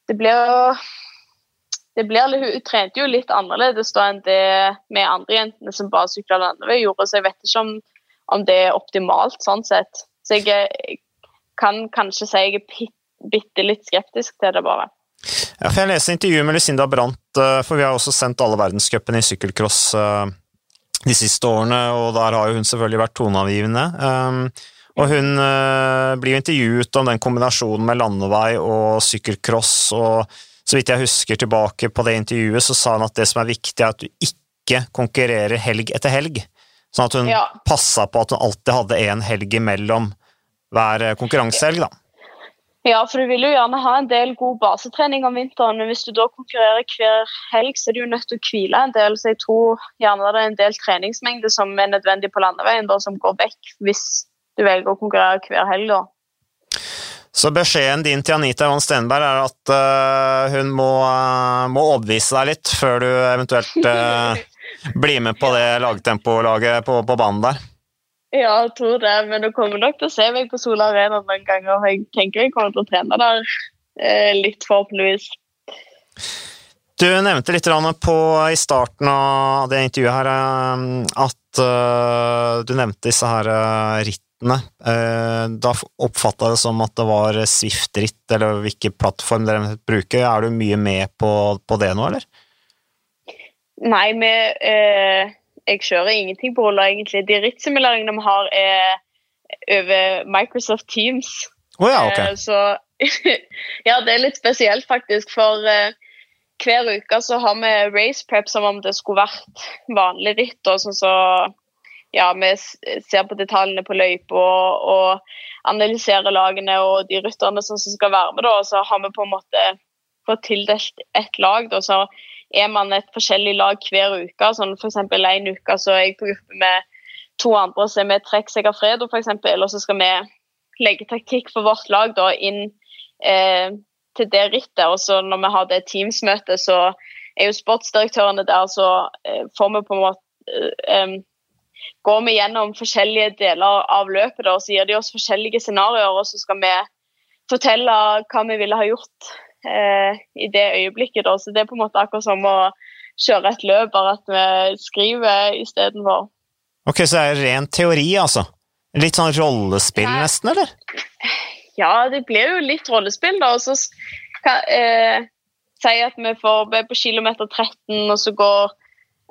Det blir jo det blir, Hun trente jo litt annerledes da enn det med andre jentene som bare sykla landevei gjorde, så jeg vet ikke om, om, det er optimalt sånn sett. Så jeg kan kanskje si jeg er bitte litt skeptisk til det, bare. Ja, for Jeg leste intervjuet med Lucinda Brandt, eh, for vi har også sendt alle verdenscupene i sykkelcross eh, de siste årene, og der har jo hun selvfølgelig vært toneavgivende. Um, og hun eh, blir jo intervjuet om den kombinasjonen med landevei og sykkelcross, og så vidt jeg husker tilbake på det intervjuet, så sa hun at det som er viktig, er at du ikke konkurrerer helg etter helg. Sånn at hun Ja. passa på at hun alltid hadde en helg imellom hver eh, konkurransehelg, da. Ja, for du vil jo gjerne ha en del god basetrening om vinteren. men Hvis du da konkurrerer hver helg, så er du jo nødt til å hvile en del. Så jeg tror gjerne det er en del treningsmengde som er nødvendig på landeveien, da, som går vekk hvis du velger å konkurrere hver helg. da. Så beskjeden din til Anita Johan Stenberg er at uh, hun må, uh, må overbevise deg litt før du eventuelt uh, [laughs] blir med på det lagtempolaget på, på banen der. Ja, jeg tror det, men du kommer nok til å se meg på Sola Arena noen ganger. og Jeg tenker jeg kommer til å trene der eh, litt, forhåpentligvis. Du nevnte litt på, i starten av det intervjuet her eh, at eh, du nevnte disse her rittene. Da oppfatta jeg det som at det var Swift-ritt, eller hvilken plattform dere bruker. Er du mye med på, på det nå, eller? Nei, vi, jeg kjører ingenting på ruller, egentlig. De rittsimuleringene vi har, er over Microsoft Teams. Oh, ja, ok. Eh, Så [laughs] ja, det er litt spesielt, faktisk. For eh, hver uke så har vi race prep som om det skulle vært vanlig ritt. Og sånn så ja, vi ser på detaljene på løypa og, og analyserer lagene og de rytterne som skal være med. Da, så har vi på en måte fått tildelt et lag. Da, så er man et forskjellig lag hver uke. Sånn eksempel en uke så er jeg på gruppe med to andre, så er vi Trekk seg for eksempel, og så skal vi legge taktikk for vårt lag da inn eh, til det rittet. Og så når vi har det Teams-møtet, så er jo sportsdirektørene der, så eh, får vi på en måte eh, Går vi gjennom forskjellige deler av løpet, da, og så gir de oss forskjellige scenarioer, og så skal vi fortelle hva vi ville ha gjort i det øyeblikket. Da. Så det er på en måte akkurat som å kjøre et løp, bare at vi skriver istedenfor. Ok, så det er ren teori, altså? Litt sånn rollespill nesten, eller? Ja, det blir jo litt rollespill, da. Og så kan eh, si at vi får be er på kilometer 13, og så går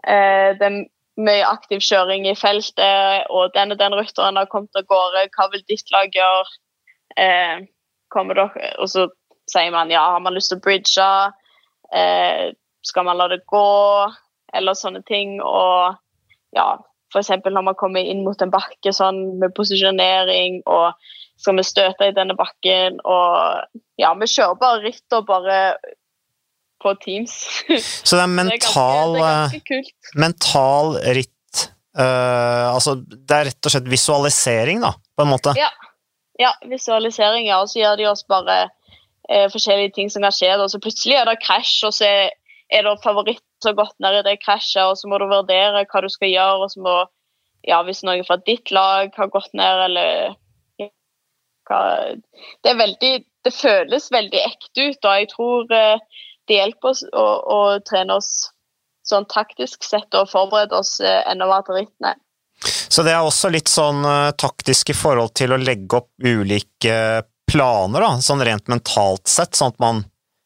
eh, det mye aktiv kjøring i feltet, og den og den rytteren har kommet av gårde, hva vil ditt lag gjøre? Eh, kommer dere, og så sier man ja, har man lyst til å bridge? Eh, skal man la det gå? Eller sånne ting. Og ja, f.eks. når man kommer inn mot en bakke sånn med posisjonering og skal vi støte i denne bakken, og ja, vi kjører bare ritt og bare på Teams. [laughs] Så det er Det er mental, ganske, det er eh, ganske mental ritt uh, Altså, det er rett og slett visualisering, da, på en måte? Ja. Ja, visualisering, ja. Og så gjør de oss bare eh, forskjellige ting som kan skje. Og så plutselig er det krasj, og så er, det favoritt som har gått ned i det krasjet, og så må du vurdere hva du skal gjøre, og så må Ja, hvis noen fra ditt lag har gått ned, eller hva Det veldig Det føles veldig ekte ut, og jeg tror eh, det hjelper oss å, å trene oss sånn taktisk sett og forberede oss eh, enda mer til rittene. Så det er også litt sånn eh, taktisk i forhold til å legge opp ulike planer, da, sånn rent mentalt sett, sånn at man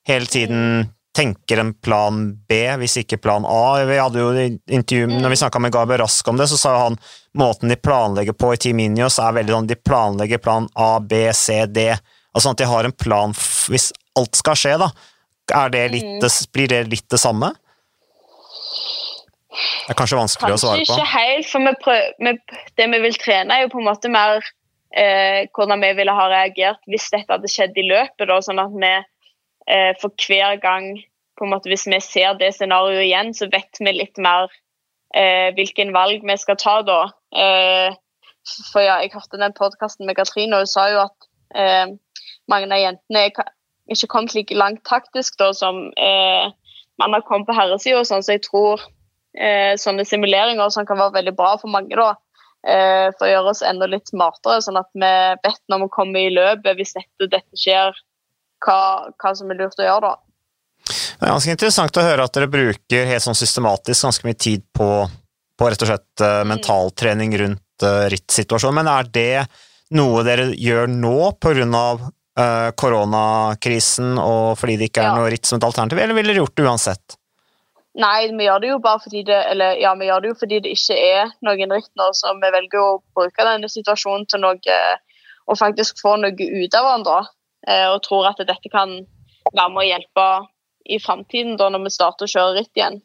hele tiden tenker en plan B, hvis ikke plan A. Vi hadde jo intervju, når vi snakka med Gaber Rask om det, så sa han måten de planlegger på i Team Inios er veldig sånn, de planlegger plan A, B, C, D. Altså at de har en plan hvis alt skal skje, da. Det litt, Mm. blir det litt det samme? Det er kanskje vanskelig å svare på. Kanskje ikke helt, for vi prøver, vi, det vi vil trene, er jo på en måte mer eh, hvordan vi ville ha reagert hvis dette hadde skjedd i løpet. Da, sånn at vi eh, for hver gang måte, Hvis vi ser det scenarioet igjen, så vet vi litt mer eh, hvilken valg vi skal ta da. Eh, for ja, Jeg hørte den podkasten med Katrine, og hun sa jo at eh, mange av jentene er ikke kommet like langt taktisk da, som eh, man har kommet på herresida. Sånn, så jeg tror sånne simuleringer sånn kan være veldig bra for mange. da, For å gjøre oss enda litt smartere, sånn at vi vet når vi kommer i løpet, hvis dette, dette skjer, hva, hva som er lurt å gjøre da. Det er ganske interessant å høre at dere bruker helt sånn systematisk ganske mye tid på, på rett og slett eh, mentaltrening rundt uh, rittsituasjonen, men er det noe dere gjør nå av eh, koronakrisen og fordi det ikke er Ja. noe ritt som et alternativ, eller ville dere gjort det uansett? Nei, vi gjør det jo bare fordi det eller ja, vi gjør det jo fordi det ikke er noen ritt så vi velger å bruke denne situasjonen til noe og faktisk få noe ut av hverandre. eh, Og tror at dette kan være med å hjelpe i framtiden, da når vi starter å kjøre ritt igjen.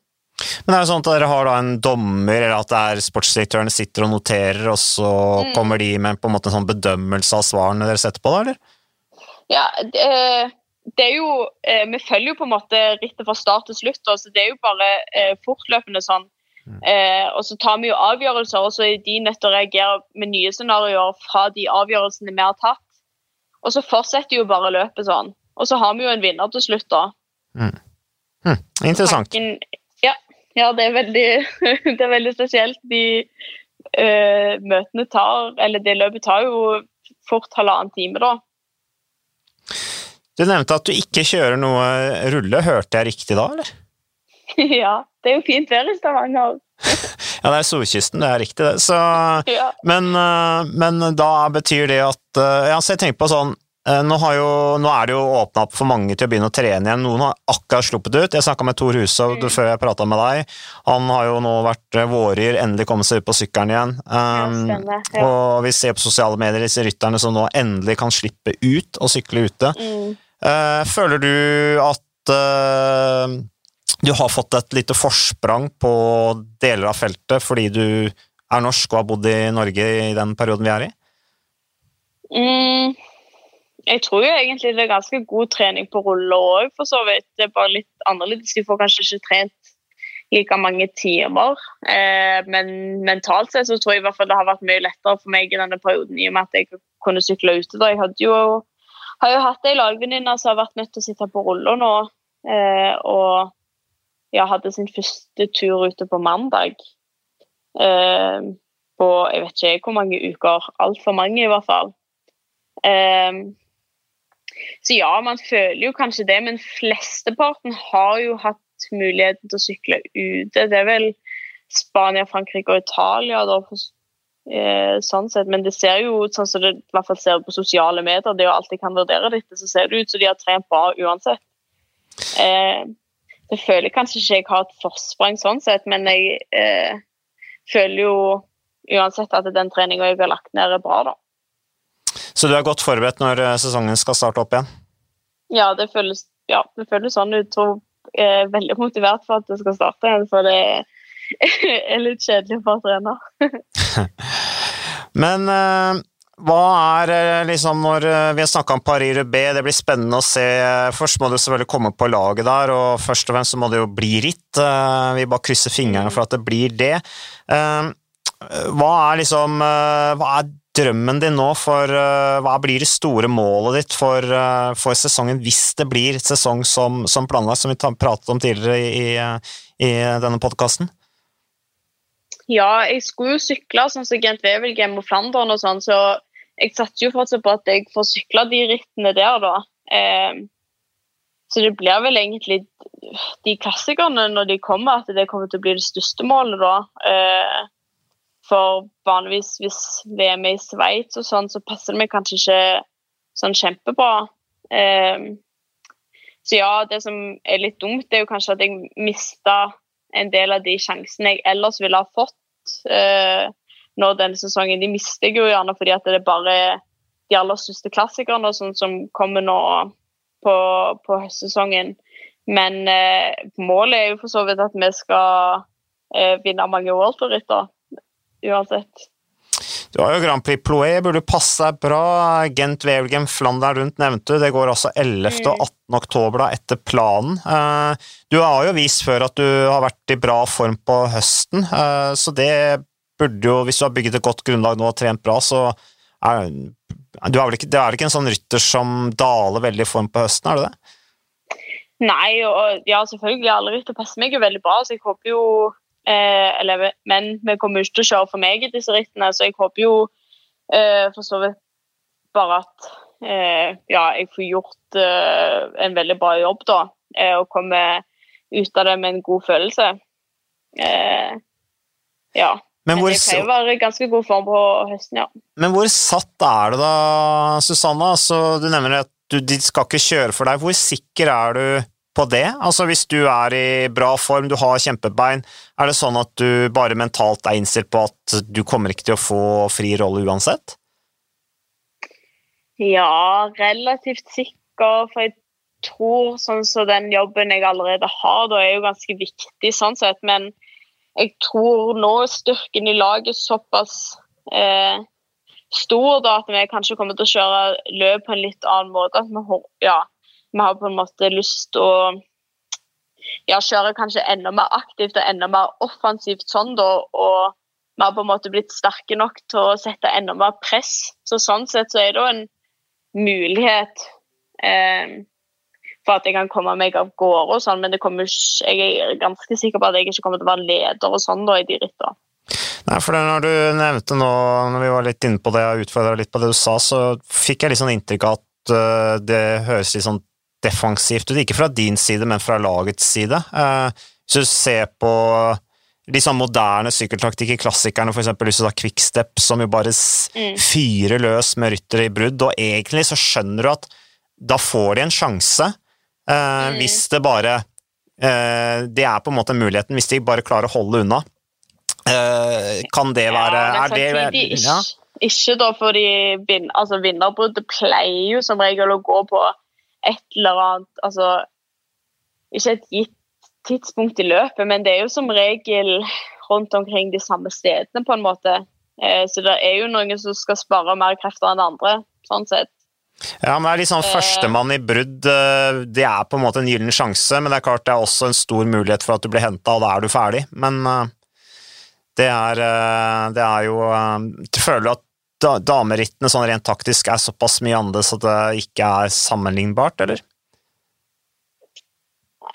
Men det er jo sånn at dere har da en dommer, eller at det er sportsdirektørene sitter og noterer, og så mm. kommer de med på en måte en sånn bedømmelse av svarene dere setter på, da, eller? Ja, det, det er jo eh, Vi følger jo på en måte rittet fra start til slutt, så det er jo bare eh, fortløpende sånn. Mm. Eh, og så tar vi jo avgjørelser, og så er de nødt til å reagere med nye scenarioer fra de avgjørelsene vi har tatt. Og så fortsetter jo bare løpet sånn. Og så har vi jo en vinner til slutt, da. Mm. Hm, interessant. Tanken, ja, ja, det er veldig, [laughs] det er veldig spesielt. De uh, møtene tar Eller det løpet tar jo fort halvannen time, da. Du nevnte at du ikke kjører noe rulle. Hørte jeg riktig da, eller? [laughs] ja. Det er jo fint vær i Stavanger. [laughs] ja, det er solkysten, det er riktig, det. Så, [laughs] ja. men, eh, men, da betyr det at eh, Ja, så jeg tenker på sånn Eh, nå, jo, nå, er det jo åpna opp for mange til å begynne å trene igjen. Noen har akkurat sluppet ut. Jeg snakka med Tor Hushovd mm. før jeg prata med deg. Han har jo nå vært våryr, endelig kommet seg ut på sykkelen igjen. Um, ja, ja. Og vi ser på sosiale medier disse rytterne som nå endelig kan slippe ut og sykle ute. Mm. Uh, føler du at uh, du har fått et lite forsprang på deler av feltet fordi du er norsk og har bodd i Norge i den perioden vi er i? Mm. Jeg tror jo egentlig det er ganske god trening på rulle òg, for så vidt. Det er bare litt annerledes. De får kanskje ikke trent like mange timer. Eh, men mentalt sett så tror jeg i hvert fall det har vært mye lettere for meg i denne perioden, i og med at jeg kunne sykle ute. da. Jeg hadde jo, har jo hatt ei lagvenninne som har vært nødt til å sitte på rulla nå. Eh, og ja, hadde sin første tur ute på mandag. Eh, på jeg vet ikke hvor mange uker. Altfor mange, i hvert fall. Eh, så ja, man føler jo kanskje det, men flesteparten har jo hatt muligheten til å sykle ute. Det er vel Spania, Frankrike og Italia, da, eh, sånn sett. Men det ser jo sånn som det i hvert fall ser på sosiale medier, det er jo alt jeg kan vurdere dette, så ser det ut som de har trent bra uansett. Eh, jeg føler kanskje ikke jeg har et forsprang sånn sett, men jeg eh, føler jo uansett at den treninga jeg har lagt ned, er bra, da. Så du er godt forberedt når eh, sesongen skal starte opp igjen? Ja, det føles, ja, det føles sånn ut. Jeg er veldig motivert for at det skal starte igjen, for det er [laughs] litt kjedelig for å trene. [laughs] Men uh, hva er eh, liksom når Vi har snakka om Paris-Roubais, det blir spennende å se. Først må du selvfølgelig komme på laget der, og først og fremst så må det jo bli ritt. Vi bare krysser fingrene for at det blir det. Hva er liksom Hva er drømmen din nå for Hva blir det store målet ditt for, for sesongen, hvis det blir sesong som, som planlagt, som vi pratet om tidligere i, i, i denne podkasten? Ja, jeg skulle jo sykle sånn som Gent Wevelgem og Flandern og sånn, så jeg satser jo fortsatt på at jeg får sykle de rittene der, da. Eh, så det blir vel egentlig de klassikerne når de kommer, at det kommer til å bli det største målet, da. Eh, for vanligvis hvis VM er i Sveits og sånn, så passer det meg kanskje ikke sånn kjempebra. Um, så ja, det som er litt dumt, det er jo kanskje at jeg mista en del av de sjansene jeg ellers ville ha fått uh, nå denne sesongen. De mister jeg jo gjerne fordi at det er bare de aller største klassikerne sånn som kommer nå på, på høstsesongen. Men eh, målet er jo for så vidt at vi skal eh, vinne mange World Tour-ritter uansett. Du har jo Grand Prix Ploé, burde passe deg bra. Gent Wevelgem Flandern rundt nevnte du. Det går altså 11. Mm. og 18. oktober da, etter planen. Eh, du har jo vist før at du har vært i bra form på høsten, eh, så det burde jo, hvis du har bygget et godt grunnlag nå og trent bra, så er du er vel ikke, det er ikke en sånn rytter som daler veldig i form på høsten, er det det? Nei, og ja, selvfølgelig. Alle rytter passer meg jo veldig bra, så jeg håper jo eller, men vi kommer ikke til å kjøre for meg i disse rittene, så jeg håper jo eh, for så vidt bare at eh, ja, jeg får gjort eh, en veldig bra jobb da, eh, og kommer ut av det med en god følelse. Eh, ja. Men hvor, jeg pleier å være i ganske god form på høsten, ja. Men hvor satt er det da, Susanne? Altså, du nevner at du, de skal ikke kjøre for deg. Hvor sikker er du på det? Altså Hvis du er i bra form, du har kjempebein, er det sånn at du bare mentalt er innstilt på at du kommer ikke til å få fri rolle uansett? Ja, relativt sikker. For jeg tror sånn som den jobben jeg allerede har, da er jo ganske viktig sånn sett. Men jeg tror nå er styrken i laget såpass eh, stor da, at vi kanskje kommer til å kjøre løp på en litt annen måte. At vi, ja, vi har på en måte lyst til å ja, kjøre kanskje enda mer aktivt og enda mer offensivt sånn, da. Og vi har på en måte blitt sterke nok til å sette enda mer press. Så sånn sett så er det jo en mulighet eh, for at jeg kan komme meg av gårde og sånn, men kommer, jeg er ganske sikker på at jeg ikke kommer til å være leder og sånn da i de rittene. Nei, for Når du nevnte nå, når vi var litt inne på det og utfordra litt på det du sa, så fikk jeg litt sånn inntrykk av at uh, det høres litt sånn defensivt ut. Ikke fra din side, men fra lagets side. Uh, hvis du ser på de sånn moderne sykkeltaktikk i klassikerne, f.eks. hvis du tar Quickstep, som jo bare mm. fyrer løs med ryttere i brudd, og egentlig så skjønner du at da får de en sjanse Eh, mm. Hvis det bare eh, Det er på en måte muligheten, hvis de bare klarer å holde unna. Eh, kan det være ja, det er, er det, ja? Ikke da fordi vin, altså vinnerbruddet pleier jo som regel å gå på et eller annet Altså ikke et gitt tidspunkt i løpet, men det er jo som regel rundt omkring de samme stedene, på en måte. Så det er jo noen som skal spare mer krefter enn andre, sånn sett. Ja, men det er litt sånn Førstemann i brudd, eh, det er på en måte en gyllen sjanse, men det er klart det er også en stor mulighet for at du blir henta, og da er du ferdig. Men eh, det er, eh, det er jo Du føler damerittene sånn rent taktisk er såpass mye annerledes at det ikke er sammenlignbart, eller?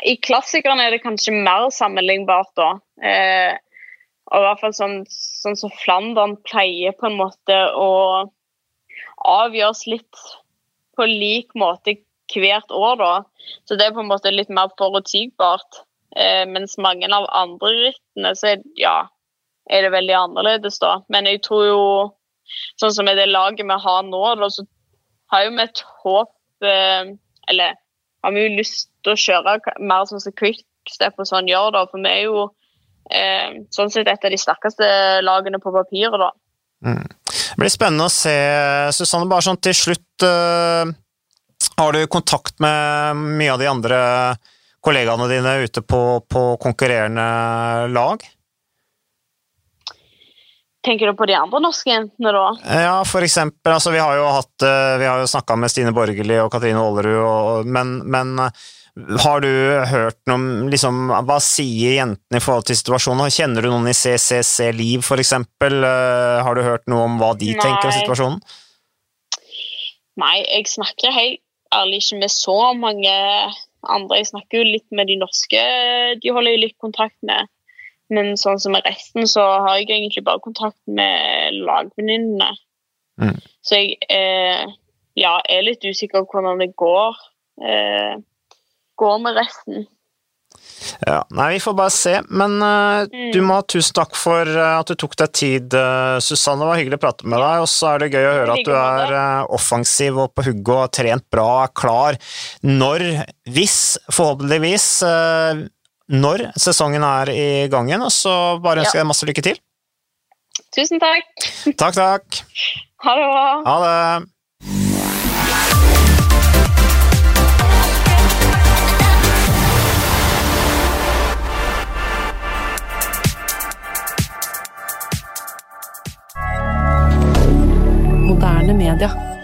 I klassikerne er det kanskje mer sammenlignbart, da. Eh, og i hvert fall sånn, sånn som Flandern pleier på en måte å avgjøres litt på lik måte hvert år, da. Så det er på en måte litt mer forutsigbart. Eh, mens mange av andre rittene, så er, ja, er det veldig annerledes, da. Men jeg tror jo, sånn som med det laget vi har nå, da, så har jo vi et håp eh, Eller har vi jo lyst til å kjøre mer sånn som Quickstep og sånn gjør, da. For vi er jo eh, sånn sett et av de sterkeste lagene på papiret, da. Mm. Det blir spennende å se. Susanne, bare sånn til slutt. Uh, har du kontakt med mye av de andre kollegaene dine ute på, på konkurrerende lag? Tenker du på de andre norske jentene, da? Ja, for eksempel. Altså, vi har jo, hatt, eh, vi har jo snakka med Stine Borgerli og Katrine Aalerud, og, men, men har du hørt noe liksom, Hva sier jentene i forhold til situasjonen? Kjenner du noen i CCC Liv, for eksempel? Eh, har du hørt noe om hva de Nei. tenker om situasjonen? Nei, jeg snakker helt ærlig ikke med så mange andre. Jeg snakker jo litt med de norske, de holder jo litt kontakt med. Men sånn som med resten, så har jeg egentlig bare kontakt med lagvenninnene. Mm. Så jeg eh, ja, er litt usikker på hvordan det går. Eh, går med resten. Ja, nei, vi får bare se. Men uh, mm. du må ha tusen takk for uh, at du tok deg tid, uh, Susanne. Det var hyggelig å prate med deg. Og så er det gøy å høre at du er offensiv og på hugget og har trent bra klar når, hvis, forhåpentligvis, når sesongen er i gang igjen. Og så bare ønsker jeg ja. masse lykke til. Tusen takk. Takk, takk. Ha det bra. Ha det. moderne media.